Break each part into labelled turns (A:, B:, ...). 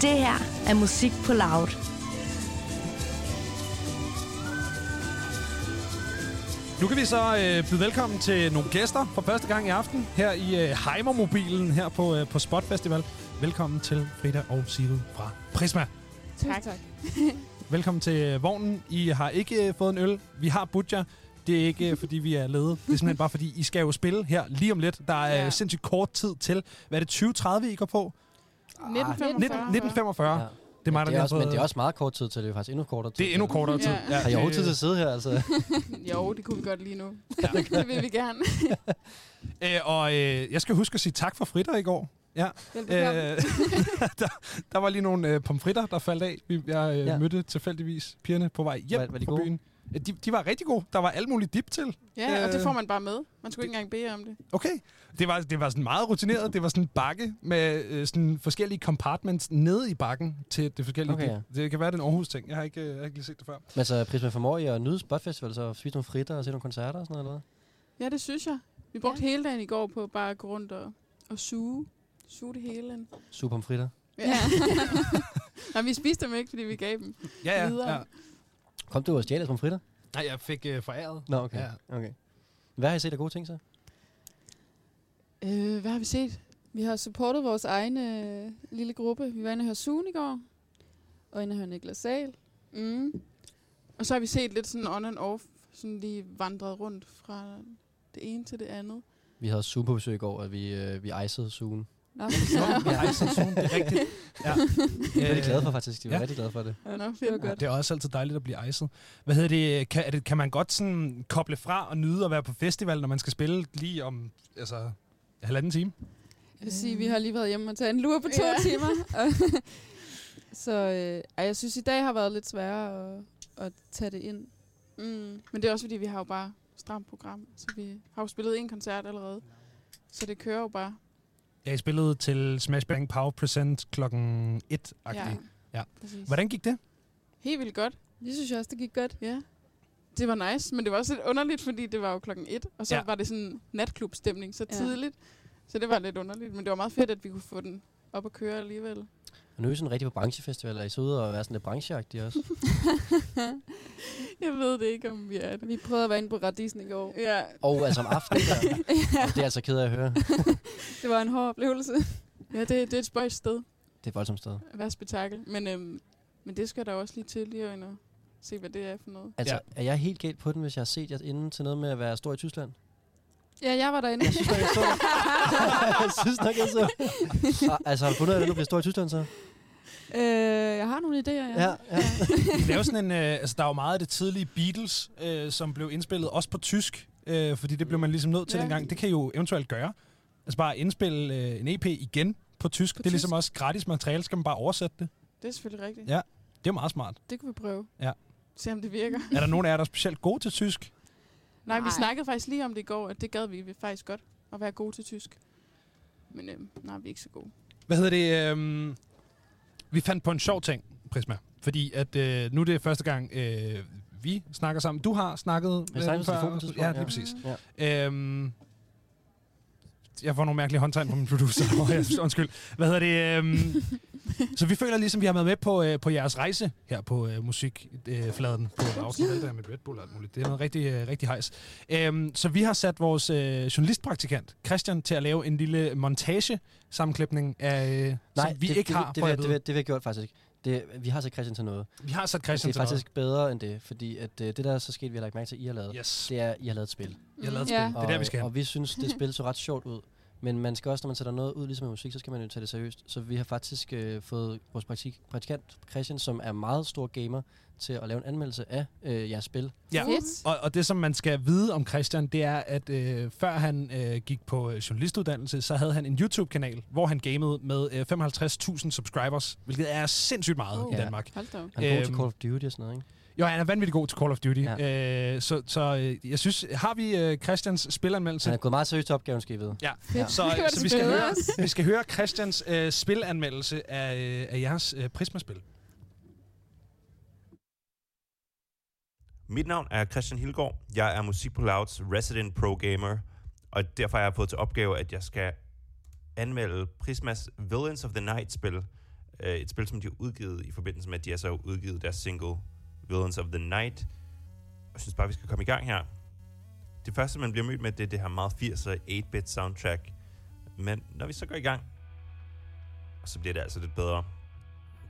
A: Det her er Musik på Loud.
B: Nu kan vi så øh, byde velkommen til nogle gæster for første gang i aften her i øh, Heimermobilen her på, øh, på Spot Festival. Velkommen til Frida og Sigrid fra Prisma.
C: Tak, tak.
B: Velkommen til øh, vognen. I har ikke øh, fået en øl. Vi har Butcher. Det er ikke, øh, fordi vi er lede. Det er simpelthen bare, fordi I skal jo spille her lige om lidt. Der er
C: Ja.
B: ja. sindssygt kort tid til. Hvad er det, 2030, I går på?
C: 1945.
B: 19, 1945.
D: Ja.
B: Det er mig, der
D: det er også, men det er også meget kort tid til, det er faktisk endnu kortere tid.
B: Det er endnu kortere tid.
C: Ja.
D: Har I overhovedet tid til at sidde her, altså?
C: Jo, det kunne vi godt lige nu. det vil vi gerne.
B: Øh, og øh, jeg skal huske at sige tak for fritter i går. Ja. Øh, der, der var lige nogle øh, pomfritter, der faldt af. Vi- Jeg øh,
D: Ja.
B: ja. mødte tilfældigvis pigerne på vej hjem
D: Var- var de
B: fra
D: gode?
B: byen. Øh, De, de var rigtig gode. Der var alt muligt dip til.
C: Ja, og det
B: Øh,
C: får man bare med. Man skulle ikke engang bede om det.
B: Okay. Det var, det var sådan meget rutineret. Det var sådan en bakke med øh, sådan forskellige compartments nede i bakken til det forskellige
D: Okay,
B: dip.
D: ja.
B: Det kan være, det er en Aarhus-ting. Jeg har ikke, øh, jeg har ikke lige set det før.
D: Men så Prisma formår I at nyde Spot Festival, så spise nogle fritter og se nogle koncerter og sådan noget, eller hvad?
C: Ja, det synes jeg. Vi brugte hele dagen i går på bare at gå rundt og, og suge. Suge det hele ind.
D: Super om fritter.
C: Ja. Nej, vi spiste dem ikke, fordi vi gav dem.
B: Ja, ja.
C: Videre.
B: ja.
D: Kom du og stjæle som fritter?
B: Nej, jeg fik øh, foræret.
D: Nå, okay.
B: Ja.
D: okay. Hvad har I set af gode ting så?
C: Øh, hvad har vi set?
E: Vi har supportet vores egen øh, lille gruppe. Vi var inde og høre Sun i går, og inde og høre Niklas Sahl.
C: Mm. Og så har vi set lidt sådan on and off, sådan lige vandret rundt fra det ene til det andet.
D: Vi havde Zoom på besøg i går, og vi, øh, vi icede Zoom.
E: Nå,
B: Ja, ej, sådan, det er rigtigt. Ja.
D: Det var de glade for faktisk. De var
B: Ja.
D: rigtig glade for det.
C: Nå,
E: det var godt.
B: Det er også altid dejligt at blive iced. Hvad hedder det? Kan, er det, kan man godt sådan koble fra og nyde at være på festival, når man skal spille lige om altså, halvanden time?
E: Jeg vil sige, vi har lige været hjemme og tage en lur på to
C: Ja.
E: timer. så øh, jeg synes, i dag har været lidt sværere at, at tage det ind.
C: Mm. Men det er også fordi, vi har jo bare stramt program. Så vi har jo spillet en koncert allerede. Så det kører jo bare.
B: Jeg spillede til Smash Bang Power Present klokken 1
C: Ja.
B: Ja.
C: Præcis.
B: Hvordan gik det?
C: Helt vildt godt.
E: Det synes jeg også, det gik godt.
C: Ja. Det var nice, men det var også lidt underligt, fordi det var jo klokken et, og så
B: Ja.
C: ja. var det sådan natklubstemning så
E: Ja.
C: tidligt. Så det var lidt underligt, men det var meget fedt, at vi kunne få den op at køre alligevel.
D: Og nu er I sådan rigtig på branchefestival, er I så ude og være sådan lidt brancheagtige også?
C: Jeg ved det ikke, om vi er det.
E: Vi prøvede at være inde på Radisen i går.
C: Ja,
D: Og altså om aftenen der.
E: ja,
D: Og det er altså ked af at høre.
E: det var en hård oplevelse.
C: ja det, det er et spøjt sted
D: Det er et voldsomt sted.
C: at være spektakel. Men, øhm, men det skal der også lige til lige at se, hvad det er for noget.
D: Altså, er jeg helt galt på den, hvis jeg har set jer inden til noget med at være stor i Tyskland?
E: Ja, jeg var derinde.
D: Jeg synes nok, jeg så. jeg synes nok, jeg så. Altså, har du fundet ud af, at du bliver stor i Tyskland så?
E: Øh, jeg har nogle idéer, ja.
D: Ja, ja.
B: Det er jo sådan en, øh, altså, der er jo meget af det tidlige Beatles, øh, som blev indspillet også på tysk, øh, fordi det blev man ligesom nødt til
C: Ja.
B: dengang. Det kan I jo eventuelt gøre. Altså bare indspille øh, en EP igen på tysk.
C: På
B: det er ligesom
C: tysk.
B: også gratis materiale, skal man bare oversætte det.
C: Det er selvfølgelig rigtigt.
B: Ja. Det er meget smart.
C: Det kunne vi prøve.
B: Ja.
C: Se om det virker.
B: Er der nogen af jer, der er specielt gode til tysk?
C: Nej, vi
E: Nej.
C: snakkede faktisk lige om det i går, at det gad vi faktisk godt at være gode til tysk. Men øhm, nej, vi er ikke så gode.
B: Hvad hedder det? Øhm, vi fandt på en sjov ting, Prisma. Fordi at øh, nu er det første gang, øh, vi snakker sammen. Du har snakket...
D: På
B: før. Ja, lige
D: ja.
B: præcis.
D: Ja.
B: Øhm, jeg får nogle mærkelige håndtegn på min producer. Åh, jeg undskyld. Hvad hedder det? Øhm, så vi føler ligesom, vi har været med på, øh, på jeres rejse her på øh, musikfladen. på afsnittet der med Red Bull og alt muligt. Det er noget rigtig, øh, rigtig hejs. Øhm, så vi har sat vores øh, journalistpraktikant, Christian, til at lave en lille montage sammenklipning af, øh,
D: Nej,
B: som vi
D: det,
B: ikke
D: det,
B: har.
D: Det, det, det,
B: at vide.
D: det, det, vi har gjort faktisk ikke. Det, vi har sat Christian til noget.
B: vi har sat
D: Det
B: Christian
D: er
B: til noget.
D: faktisk bedre end det, fordi at, øh, det der er så sket, vi har lagt mærke til, at I har lavet,
B: Yes.
D: det er, at I har lavet et spil.
B: Jeg har lavet et
E: Ja.
B: spil. Det er der, vi skal
D: og,
B: hen.
D: og vi synes, det spil så ret sjovt ud. Men man skal også, når man sætter noget ud, ligesom med musik, så skal man jo tage det seriøst. Så vi har faktisk øh, fået vores praktik, praktikant, Christian, som er meget stor gamer, til at lave en anmeldelse af øh, jeres spil.
B: Ja. Og, og det, som man skal vide om Christian, det er, at øh, før han øh, gik på øh, journalistuddannelse, så havde han en YouTube-kanal, hvor han gamede med øh, 55.000 subscribers, hvilket er sindssygt meget
C: Oh.
B: i
D: Ja.
B: Danmark.
C: Hold da.
D: Han er god til
B: Øhm,
D: Call of Duty og sådan noget, ikke?
B: Jo, han er vanvittigt god til Call of Duty.
D: Ja.
B: Ja. Øh, så så øh, jeg synes, har vi øh, Christians spilanmeldelse?
D: Han er gået meget seriøst til opgaven, skal I vide.
B: Ja,
D: Ja.
B: så, så
C: det
B: vi, skal høre, vi skal høre Christians øh, spilanmeldelse af, øh, af jeres øh, Prisma-spil.
F: Mit navn er Christian Hilgaard. Jeg er Musik på Louds resident pro gamer, og derfor har jeg fået til opgave, at jeg skal anmelde Prismas Villains of the Night spil, øh, et spil, som de har udgivet i forbindelse med, at de har så udgivet deres single Villains of the Night. Jeg synes bare, vi skal komme i gang her. Det første, man bliver mødt med, det er det her meget 80'er 8-bit soundtrack. Men når vi så går i gang, så bliver det altså lidt bedre.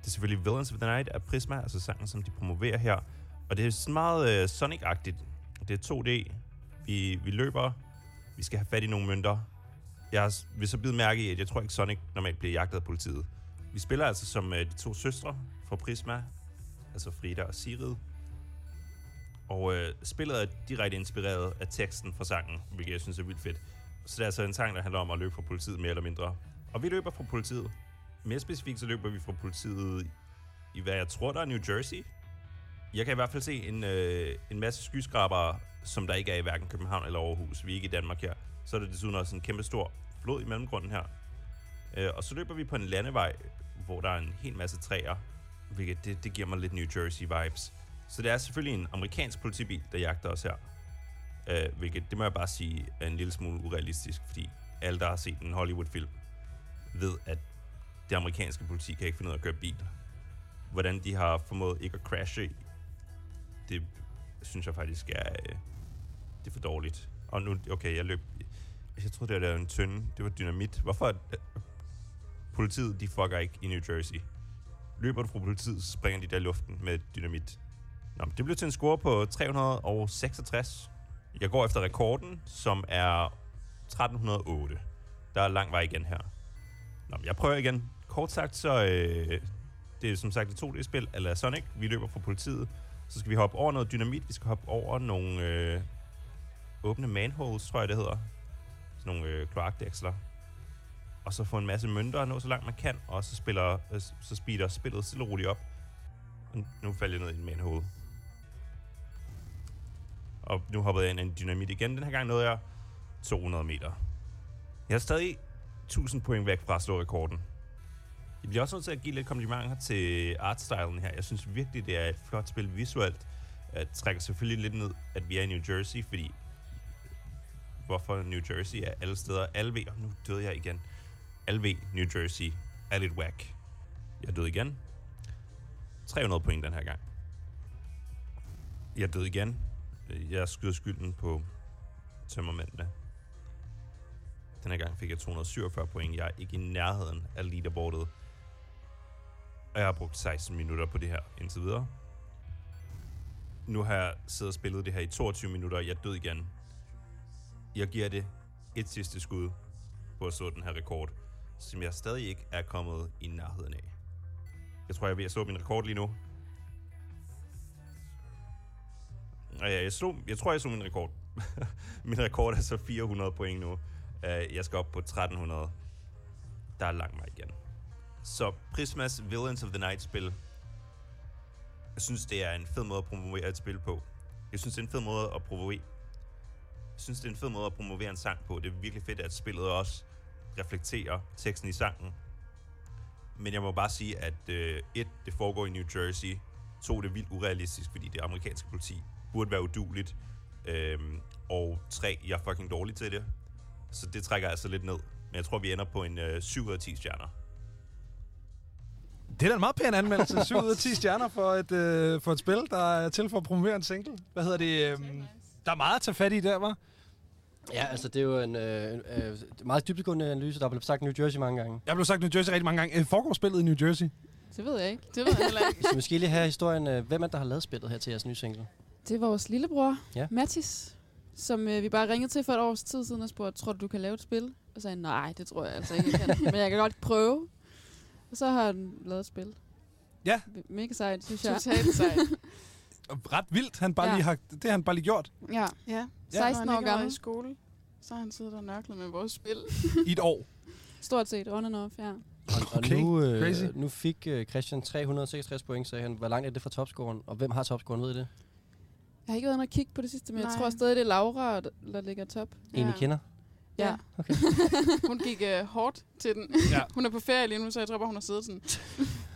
F: Det er selvfølgelig Villains of the Night af Prisma, altså sangen, som de promoverer her. Og det er sådan meget øh, Sonic-agtigt. Det er 2D. Vi, vi løber. Vi skal have fat i nogle mønter. Jeg vil så bide mærke i, at jeg tror ikke, Sonic normalt bliver jagtet af politiet. Vi spiller altså som øh, de to søstre fra Prisma, altså Frida og Sigrid. Og øh, spillet er direkte inspireret af teksten fra sangen, hvilket jeg synes er vildt fedt. Så det er altså en sang, der handler om at løbe fra politiet mere eller mindre. Og vi løber fra politiet. Mere specifikt så løber vi fra politiet i, hvad jeg tror, der er New Jersey. Jeg kan i hvert fald se en, øh, en masse skyskrabere, som der ikke er i hverken København eller Aarhus. Vi er ikke i Danmark her. Så er der desuden også en kæmpe stor flod i mellemgrunden her. Øh, og så løber vi på en landevej, hvor der er en hel masse træer, hvilket det, det giver mig lidt New Jersey-vibes. Så det er selvfølgelig en amerikansk politibil, der jagter os her. Øh, hvilket, det må jeg bare sige, er en lille smule urealistisk, fordi alle, der har set en Hollywood-film, ved, at det amerikanske politi kan ikke finde ud af at køre bil. Hvordan de har formået ikke at crashe, det synes jeg faktisk er, øh, det er for dårligt. Og nu, okay, jeg løb, jeg troede, det var en tønde, det var dynamit. Hvorfor? Øh, Politiet, de fucker ikke i New Jersey. Løber du fra politiet, så springer de der i luften med dynamit. Nå, men det blev til en score på 366. Jeg går efter rekorden, som er 1308. Der er lang vej igen her. Nå, men jeg prøver igen. Kort sagt, så øh, det er som sagt et 2D-spil, eller Sonic. Vi løber fra politiet. Så skal vi hoppe over noget dynamit. Vi skal hoppe over nogle øh, åbne manholes, tror jeg det hedder. Sådan nogle øh, kloakdæksler. Og så få en masse mønter og nå så langt man kan. Og så, spiller, øh, så speeder spillet stille og roligt op. Og nu falder jeg ned i en manhole. Og nu hoppede jeg ind i en dynamit igen. Den her gang nåede jeg 200 meter. Jeg er stadig 1000 point væk fra at slå rekorden. Jeg bliver også nødt til at give lidt komplimenter til artstylen her. Jeg synes virkelig, det er et flot spil visuelt. Jeg trækker selvfølgelig lidt ned, at vi er i New Jersey, fordi hvorfor New Jersey er alle steder. Alle ved, og nu døde jeg igen. Alle ved, New Jersey er lidt whack. Jeg døde igen. 300 point den her gang. Jeg døde igen. Jeg skyder skylden på tømmermændene. Den her gang fik jeg 247 point. Jeg er ikke i nærheden af leaderboardet. Og jeg har brugt 16 minutter på det her indtil videre. Nu har jeg siddet og spillet det her i 22 minutter, og jeg er død igen. Jeg giver det et sidste skud på at slå den her rekord, som jeg stadig ikke er kommet i nærheden af. Jeg tror, jeg er ved at slå min rekord lige nu. Og ja, jeg, slog, jeg tror, jeg slog min rekord. min rekord er så 400 point nu. Øh, jeg skal op på 1300. Der er lang vej igen. Så Prismas Villains of the Night spil. Jeg synes, det er en fed måde at promovere et spil på. Jeg synes, det er en fed måde at promovere... Jeg synes, det er en fed måde at promovere en sang på. Det er virkelig fedt, at spillet også reflekterer teksten i sangen. Men jeg må bare sige, at øh, et, det foregår i New Jersey. To, det er vildt urealistisk, fordi det amerikanske politi burde være uduligt. Øhm, og tre, jeg er fucking dårlig til det. Så det trækker altså lidt ned. Men jeg tror, vi ender på en øh, 7 ud af 10 stjerner.
B: Det er da en meget pæn anmeldelse. 7 ud af 10 stjerner for et, øh, for et spil, der er til for at promovere en single. Hvad hedder det? Øh, der er meget at tage fat i der, var.
D: Ja, altså det er jo en øh, øh, meget dybdegående analyse, der er blevet sagt New Jersey mange gange.
B: Jeg blev sagt New Jersey rigtig mange gange. Øh, Foregår spillet i New Jersey?
E: Det ved jeg ikke.
C: Det ved jeg heller ikke.
D: Så måske lige have historien, øh, hvem er det, der har lavet spillet her til jeres nye single?
E: Det er vores lillebror,
D: ja.
E: Mathis, som øh, vi bare ringede til for et års tid siden og spurgte, tror du, du kan lave et spil? Og sagde, nej, det tror jeg altså ikke, jeg kan. Men jeg kan godt prøve. Og så har han lavet et spil.
B: Ja.
E: Mega sejt, synes jeg.
C: Totalt sejt.
B: Ret vildt. Han bare
E: Ja.
B: lige har, det har han bare lige gjort
E: Ja.
C: Ja.
E: 16
C: Når han
E: år gammel.
C: i skole, så har han siddet og nørklet med vores spil.
B: i et år.
E: Stort set, on and off, ja.
D: Og, og
B: Okay,
D: nu,
B: crazy.
D: øh, nu fik øh, Christian 366 point, sagde han. Hvor langt er det fra topscoren? Og hvem har topscoren, ved I det?
E: Jeg har ikke været inde og kigge på det sidste, men Nej. Jeg tror stadig, det er Laura, der, der ligger top.
D: En, I kender?
E: Ja.
D: Okay.
C: Hun gik uh, hårdt til den.
B: Ja.
C: hun er på ferie lige nu, så jeg tror bare, hun har siddet sådan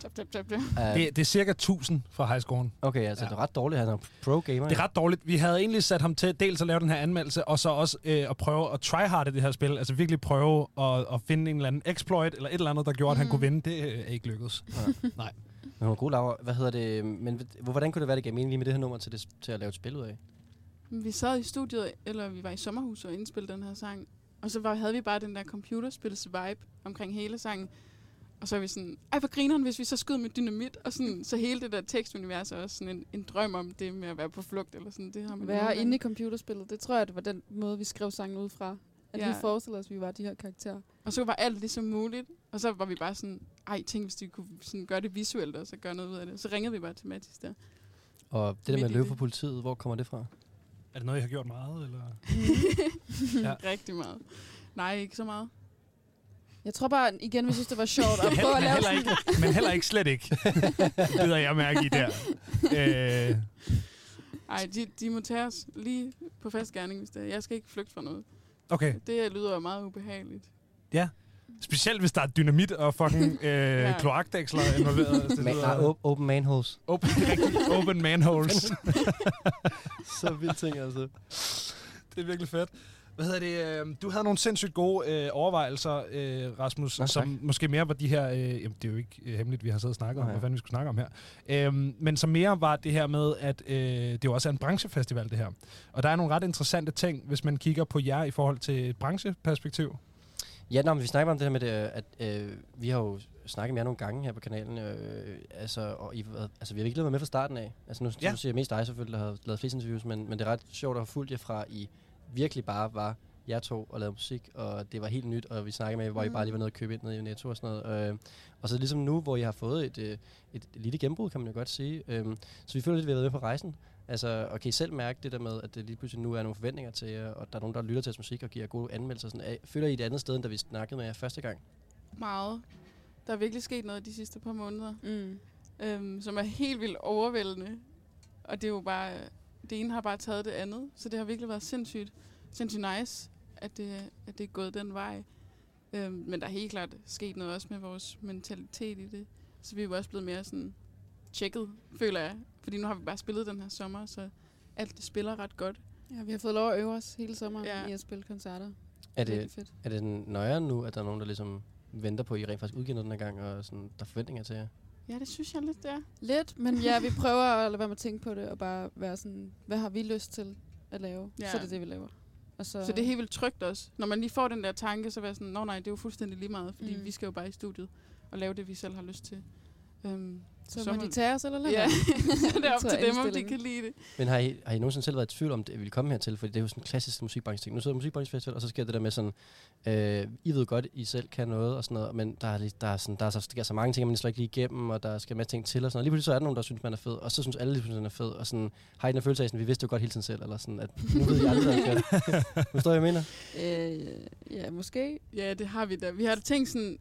C: Tap, tap, tap, tap.
D: Uh,
B: Det, det er cirka 1000 fra highscoren.
D: okay, altså
B: Ja.
D: det er ret dårligt. Han er pro-gamer.
B: Det er ret dårligt. Vi havde egentlig sat ham til dels at lave den her anmeldelse, og så også øh, at prøve at tryharde det her spil. Altså virkelig prøve at, at finde en eller anden exploit, eller et eller andet, der gjorde, at han
E: Mhm.
B: kunne vinde. Det øh, er ikke lykkedes.
D: Men hun er god, Laura. Hvad hedder det? Men hvor- hvordan kunne det være, det gav mening lige med det her nummer til, det, til at lave et spil ud af?
C: Vi sad i studiet, eller vi var i sommerhus og indspillede den her sang. Og så var, havde vi bare den der computerspils vibe omkring hele sangen. Og så er vi sådan, ej hvor grineren, hvis vi så skød med dynamit. Og sådan, så hele det der tekstunivers er også sådan en, en drøm om det med at være på flugt. Eller sådan. Det har man
E: Være inde i computerspillet, det tror jeg, det var den måde, vi skrev sangen ud fra. At
C: Ja.
E: vi forestillede os, at vi var de her karakterer.
C: Og så var alt ligesom muligt. Og så var vi bare sådan, ej, tænk hvis de kunne sådan gøre det visuelt, og så gøre noget ud af det. Så ringede vi bare til Mathis der.
D: Og det der med at løbe
C: det.
D: fra politiet, hvor kommer det fra?
B: Er det noget, jeg har gjort meget? Eller? Ja.
C: ja. Rigtig meget. Nej, ikke så meget.
E: Jeg tror bare, igen, vi synes, det var sjovt at prøve at
B: men,
E: lave
B: heller ikke, men heller ikke slet ikke. Det bider jeg mærke i der. Øh,
C: Ej, de, de må tage os lige på fast gerning, hvis det er. Jeg skal ikke flygte fra noget.
B: okay.
C: Det lyder meget ubehageligt.
B: Specielt hvis der er dynamit og fucking øh,
C: Ja.
B: kloakdæksler involveret. Det
D: Man, nej, op- open manholes.
B: open, open manholes.
D: Så vildt ting, altså.
B: det er virkelig fedt. Hvad hedder det? øh, Du havde nogle sindssygt gode øh, overvejelser, øh, Rasmus,
D: Nå, tak.
B: som måske mere var de her... Øh, jamen, det er jo ikke øh, hemmeligt, vi har siddet og snakket om,
D: Nå, ja.
B: hvad fanden vi skulle snakke om her. Øhm, men som mere var det her med, at øh, det jo også er en branchefestival, det her. Og der er nogle ret interessante ting, hvis man kigger på jer i forhold til et brancheperspektiv.
D: Ja, nå, men vi snakker om det her med, det, at øh, vi har jo snakket med jer nogle gange her på kanalen. Øh, altså, og I, altså, vi har virkelig været med fra starten af. Altså, nu,
B: Ja.
D: nu siger jeg mest dig selvfølgelig, der har lavet flest interviews, men, men det er ret sjovt at have fulgt jer fra, I virkelig bare var jer to og lavede musik, og det var helt nyt, og vi snakkede med, hvor I
E: Mm.
D: bare lige var nede og købe ind nede i Netto og sådan noget. Øh, og så ligesom nu, hvor I har fået et, øh, et lille gennembrud, kan man jo godt sige. Øh, så vi føler lidt, at vi har været med på rejsen. Altså, og kan I selv mærke det der med, at det lige pludselig nu er nogle forventninger til jer, og der er nogen, der lytter til jeres musik og giver gode anmeldelser. Sådan, af- føler I et andet sted, end da vi snakkede med jer første gang?
C: Meget. Der er virkelig sket noget de sidste par måneder,
E: Mm.
C: øhm, som er helt vildt overvældende. Og det er jo bare... Det ene har bare taget det andet, så det har virkelig været sindssygt, sindssygt nice, at det, at det er gået den vej. Øhm, men der er helt klart sket noget også med vores mentalitet i det. Så vi er jo også blevet mere sådan tjekket, føler jeg. Fordi nu har vi bare spillet den her sommer, så alt det spiller ret godt.
E: Ja, vi har fået lov at øve os hele sommeren
C: Ja.
E: i at spille koncerter.
D: Er det,
E: fedt.
D: er det nøjere nu, at der er nogen, der ligesom venter på, at I rent faktisk udgiver den her gang, og sådan, der er forventninger til jer?
C: Ja, det synes jeg lidt, det er.
E: Lidt, men ja, vi prøver at lade være med at tænke på det, og bare være sådan, hvad har vi lyst til at lave?
C: Ja.
E: Så er det det, vi laver. Og så,
C: Så det er helt vildt trygt også. Når man lige får den der tanke, så er sådan, nå nej, det er jo fuldstændig lige meget, fordi. Mm. vi skal jo bare i studiet og lave det, vi selv har lyst til. Um,
E: så,
C: så
E: må
C: må-
E: de tage os eller lade
C: ja, det er op til
E: er
C: dem, om de kan lide det.
D: Men har I, har I nogensinde selv været i tvivl om, det, at I ville komme hertil? Fordi det er jo sådan en klassisk musikbranche-ting. Nu sidder musikbranchefestival, og så sker det der med sådan, øh, I ved godt, I selv kan noget og sådan noget, men der er, lige- der er, sådan, der er så, sker så mange ting, man slår ikke lige igennem, og der skal en masse ting til og sådan noget. Lige pludselig så er der nogen, der synes, man er fed, og så synes alle, lige pludselig, man er fed, og sådan, har I den følelse af, sådan, vi vidste jo godt hele tiden selv, eller sådan, at nu ved I aldrig, hvad. Forstår I, hvad jeg mener?
E: Øh, ja, måske.
C: Ja, det har vi da. Vi har da tænkt sådan,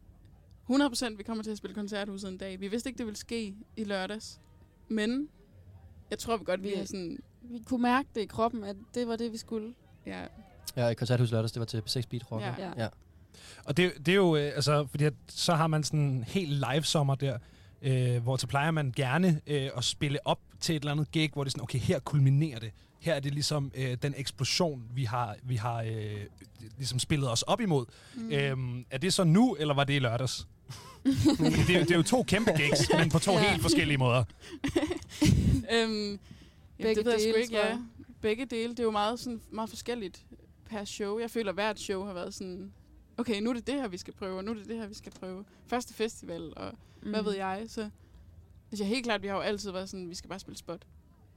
C: 100% vi kommer til at spille koncerthuset en dag. Vi vidste ikke, det ville ske i lørdags. Men jeg tror vi godt, vi
E: Vi-
C: har sådan...
E: Vi kunne mærke det i kroppen, at det var det, vi skulle.
C: Ja,
D: Ja, i koncerthus lørdags, det var til P6 Beat Rock.
C: Ja.
E: Ja.
D: ja.
B: Og det, det er jo, øh, altså, fordi at, så har man sådan en helt live sommer der, øh, hvor så plejer man gerne øh, at spille op til et eller andet gig, hvor det er sådan, okay, her kulminerer det. Her er det ligesom øh, den eksplosion, vi har, vi har øh, ligesom spillet os op imod.
C: mm.
B: Øhm, er det så nu, eller var det i lørdags? det, er, det er jo to kæmpe gigs, men på to
E: Ja.
B: helt forskellige måder.
C: øhm,
E: Begge
C: det ved jeg
E: dele,
C: ikke, ja. Begge dele, det er jo meget, sådan, meget forskelligt per show. Jeg føler, at hvert show har været sådan, okay, nu er det det her, vi skal prøve, og nu er det det her, vi skal prøve. Første festival, og mm. hvad ved jeg, så... Altså, helt klart, vi har jo altid været sådan, vi skal bare spille spot.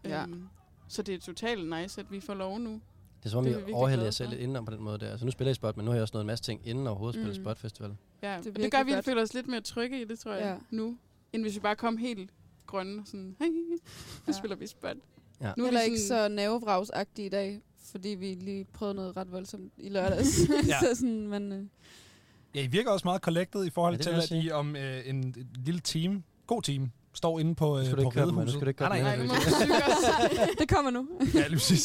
E: Ja.
C: Øhm, så det er totalt nice, at vi får lov nu.
D: Det er som om,
C: vi
D: overhælder jer selv lidt indenom på den måde der. Altså nu spiller I spot, men nu har jeg også nået en masse ting inden overhovedet spille
E: Mm.
D: spot festival.
C: Ja,
E: Det
C: det, gør, at vi
E: godt.
C: føler os lidt mere trygge i det, tror jeg,
E: Ja.
C: nu. End hvis vi bare kom helt grønne og sådan, hey, nu
E: Ja.
C: spiller vi spot.
D: Ja.
C: Nu er
E: Heller
C: vi
E: ikke så nervevragsagtige i dag, fordi vi lige prøvede noget ret voldsomt i lørdags.
B: Ja.
E: så sådan, men, øh,
B: Ja, I virker også meget collected i forhold
D: Ja,
B: til, at. I om øh, en et lille team, god team, står inde på, øh, på Ridehuset.
D: skal du ikke
B: nej,
D: dem?
B: nej,
C: Nej,
B: nej,
E: det kommer nu.
B: ja, lige præcis.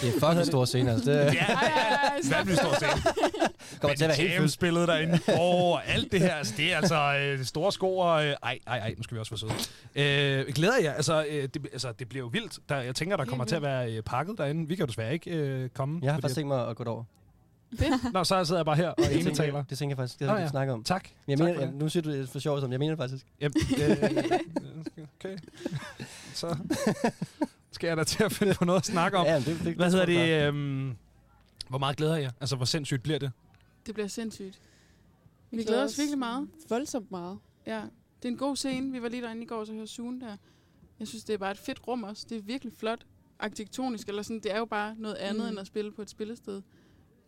D: Det er fucking stor scene, altså. Det
B: ja,
C: ej, stop.
B: vanvittigt stor scene.
D: kommer til at være helt fyldt.
B: spillet derinde. Åh, oh, alt det her. Altså, det er altså øh, store sko og... Øh, ej, ej, ej, nu skal vi også være søde. Øh, glæder jer. Altså, øh, det, altså, det bliver jo vildt. Der, jeg tænker, der kommer til at være øh, pakket derinde. Vi kan jo desværre ikke øh, komme.
D: Jeg har faktisk tænkt mig at gå derover.
C: Fedt.
B: Nå, så sidder jeg bare her og
D: Det
B: ene taler.
D: det tænker jeg faktisk, det har vi
B: ja.
D: snakket om.
B: Tak.
D: Men jeg
B: Tak
D: mener, jeg,
B: det.
D: nu siger du det for sjovt, som jeg mener det faktisk.
B: Jamen, øh, okay. Så skal jeg da til at finde på noget at snakke om.
D: Ja, det, det,
B: Hvad hedder det? Øhm, hvor meget glæder jeg? Altså, hvor sindssygt bliver det?
C: Det bliver sindssygt. Vi glæder os virkelig meget.
E: Voldsomt meget.
C: Ja, det er en god scene. Vi var lige derinde i går, så hørte Sune der. Jeg synes, det er bare et fedt rum også. Det er virkelig flot. Arkitektonisk, eller sådan. Det er jo bare noget andet
E: mm.
C: end at spille på et spillested.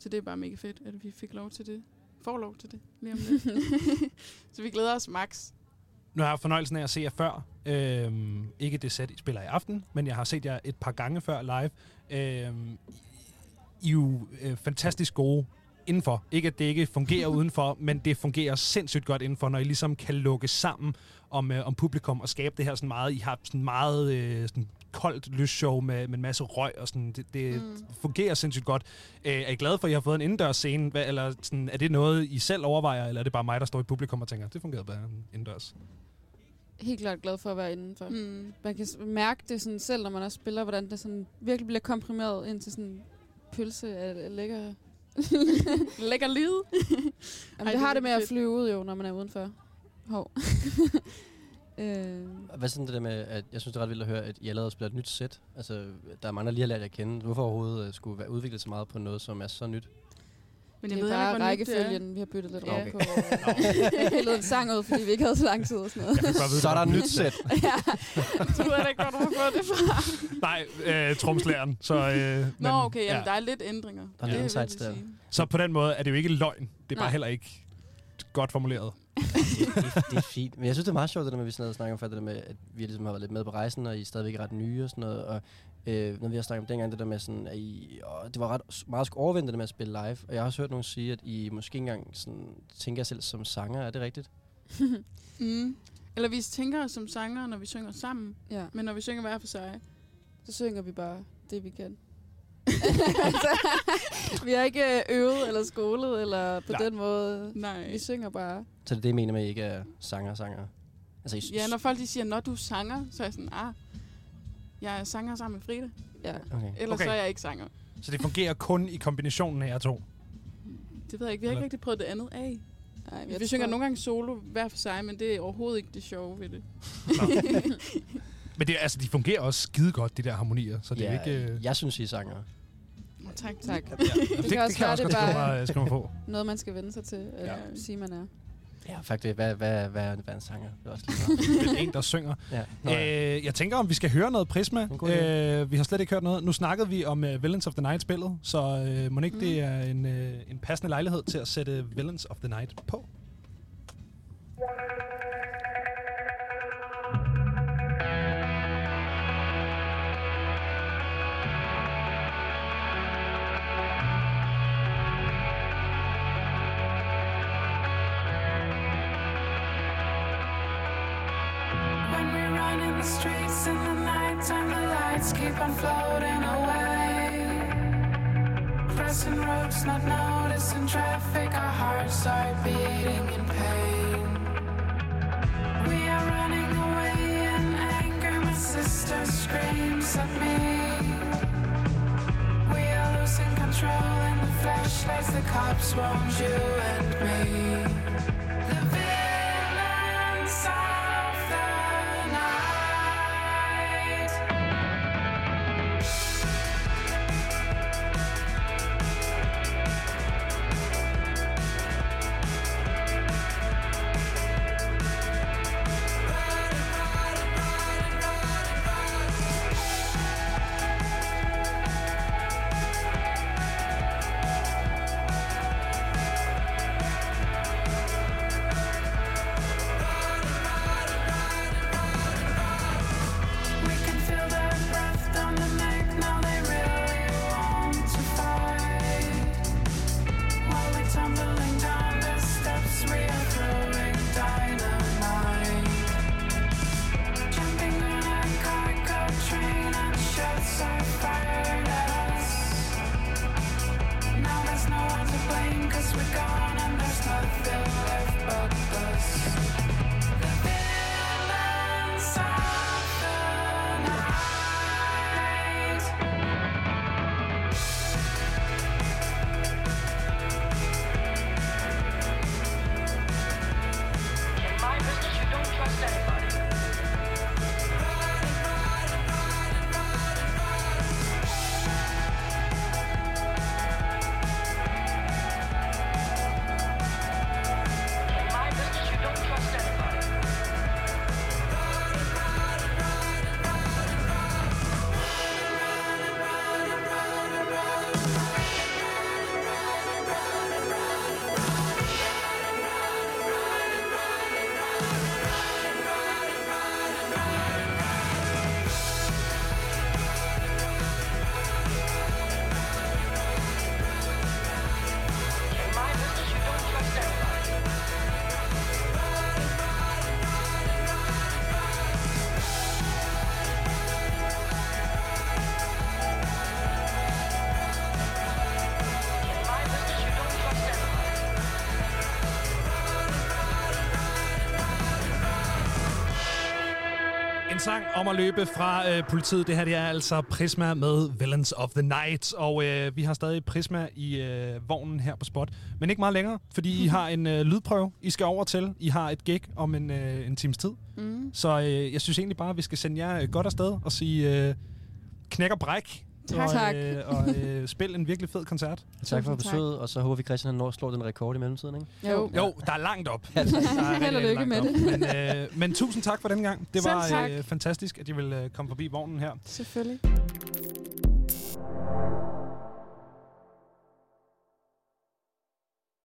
C: Så det er bare mega fedt, at vi fik lov til det. Får lov til det lige om lidt. så vi glæder os max.
B: Nu har jeg fornøjelsen af at se jer før. Øhm, ikke det sæt, I spiller i aften, men jeg har set jer et par gange før live. Øhm, I er jo øh, fantastisk gode indenfor. Ikke at det ikke fungerer udenfor, men det fungerer sindssygt godt indenfor, når I ligesom kan lukke sammen om, øh, om publikum og skabe det her sådan meget. I har sådan meget øh, sådan koldt lysshow med, med en masse røg og sådan. Det, det mm. Fungerer sindssygt godt. Øh, er I glade for, at I har fået en indendørs scene? Hvad, eller sådan, er det noget, I selv overvejer, eller er det bare mig, der står i publikum og tænker, det fungerede bare indendørs?
E: Helt klart glad for at være indenfor. Mm. Man kan mærke det sådan selv, når man også spiller, hvordan det sådan virkelig bliver komprimeret ind til sådan pølse af lækker...
C: Lækker lyd.
E: Jamen,
C: Ej,
E: det,
C: det
E: har det med
C: virkelig
E: at
C: fedt.
E: flyve ud jo, når man er udenfor. Hov. øh,
D: Hvad sådan det der med, at jeg synes, det er ret vildt at høre, at I allerede spiller et nyt sæt. Altså, der er mange, der lige har lært jer at kende. Hvorfor overhovedet øh, skulle være udviklet så meget på noget, som er så nyt?
C: Men
E: det
C: jeg
E: er
C: ved
E: bare
C: det
E: rækkefølgen, vi har byttet lidt
C: Ja.
E: rundt på. Vi pillede en sang ud, fordi vi ikke havde så lang tid og sådan noget.
B: Jeg godt
D: Så er
B: det
D: der et nyt sæt.
E: ja.
C: Så ved da ikke, hvor du har fået det fra.
B: Nej, øh, tromslæren. Så, øh,
C: Nå,
B: men,
C: okay, jamen, der er lidt ændringer.
D: Der er
C: Det
D: lidt insights der.
B: så på den måde er det jo ikke løgn. Det er bare
E: Nej.
B: heller ikke godt formuleret.
D: det, det, det er fint. Men jeg synes, det er meget sjovt, det der med, at vi sådan havde snakket om før, det der med, at vi ligesom har været lidt med på rejsen, og I er stadigvæk ret nye og sådan noget. Og øh, når vi har snakket om dengang, det der med sådan, at I, åh, det var ret meget overvendt det der med at spille live. Og jeg har også hørt nogen sige, at I måske ikke engang sådan, tænker jer selv som sanger. Er det rigtigt?
C: Mm. Eller vi tænker os som sanger, når vi synger sammen.
E: ja.
C: Men når vi synger hver for sig.
E: Så synger vi bare det, vi kan. altså, vi har ikke øh, øvet eller skolet, eller på
B: Nej.
E: den måde.
C: Nej.
E: Vi synger bare.
D: Så det er det, I mener med, at I ikke er sanger-sanger? Altså, I,
C: Ja, når folk de siger, når du er sanger, så er jeg sådan, ah, jeg er sanger sammen med Frida.
E: Ja.
D: Okay.
C: Ellers
B: Okay.
C: så er jeg ikke sanger.
B: Så det fungerer kun i kombinationen af jer to.
C: Det ved jeg ikke. Vi har
B: Eller-
C: ikke rigtig prøvet det andet af.
E: Nej,
C: Vi synger nogle gange solo hver for sig, men det er overhovedet ikke det sjove ved det.
B: Men det, er- altså, de fungerer også skide godt, de der harmonier. Så det er
D: ja,
B: ikke... Øh,
D: jeg synes, I er sanger.
C: Tak.
E: Tak.
B: ja, det,
E: kan også være,
B: jeg
E: det bare-
B: skrive mig, skrive på.
E: Noget, man skal vende sig til, eller
C: Ja.
E: sige, man er.
D: Ja, faktisk. Hvad, hvad, hvad, er, hvad er en sanger? Det er også lige.
B: Det er en, der synger.
D: ja. Nå, ja.
B: Øh, jeg tænker, om vi skal høre noget Prisma. Øh, vi har slet ikke hørt noget. Nu snakkede vi om uh, Villains of the Night-spillet, så øh, må ikke
C: Mm.
B: det er en, øh, en passende lejlighed til at sætte Villains of the Night på.
G: Streets in the night nighttime, the lights keep on floating away. Crossing roads, not noticing traffic, our hearts are beating in pain. We are running away in anger, my sister screams at me. We are losing control in the flashlights, the cops want you and me. no one to blame, cause we're gone and there's nothing left but
H: us.
B: En sang om at løbe fra øh, politiet. Det her det er altså Prisma med Villains of the Night. Og øh, vi har stadig Prisma i øh, vognen her på spot. Men ikke meget længere, fordi I har en øh, lydprøve, I skal over til. I har et gig om en, øh, en times tid.
E: Mm.
B: Så øh, jeg synes egentlig bare, at vi skal sende jer øh, godt afsted og sige øh, knæk og bræk.
E: Tak.
B: Og,
E: tak.
B: øh, og øh, spil en virkelig fed koncert.
D: Tak for besøget, og så håber vi, Christian han når slår den rekord i mellemtiden, ikke?
E: Jo. Ja.
B: Jo, der er langt op.
D: Ja,
E: Held og lykke med
B: op. det. Men, øh, men tusind tak for den gang. Det var øh, fantastisk, at I ville øh, komme forbi vognen her.
E: Selvfølgelig.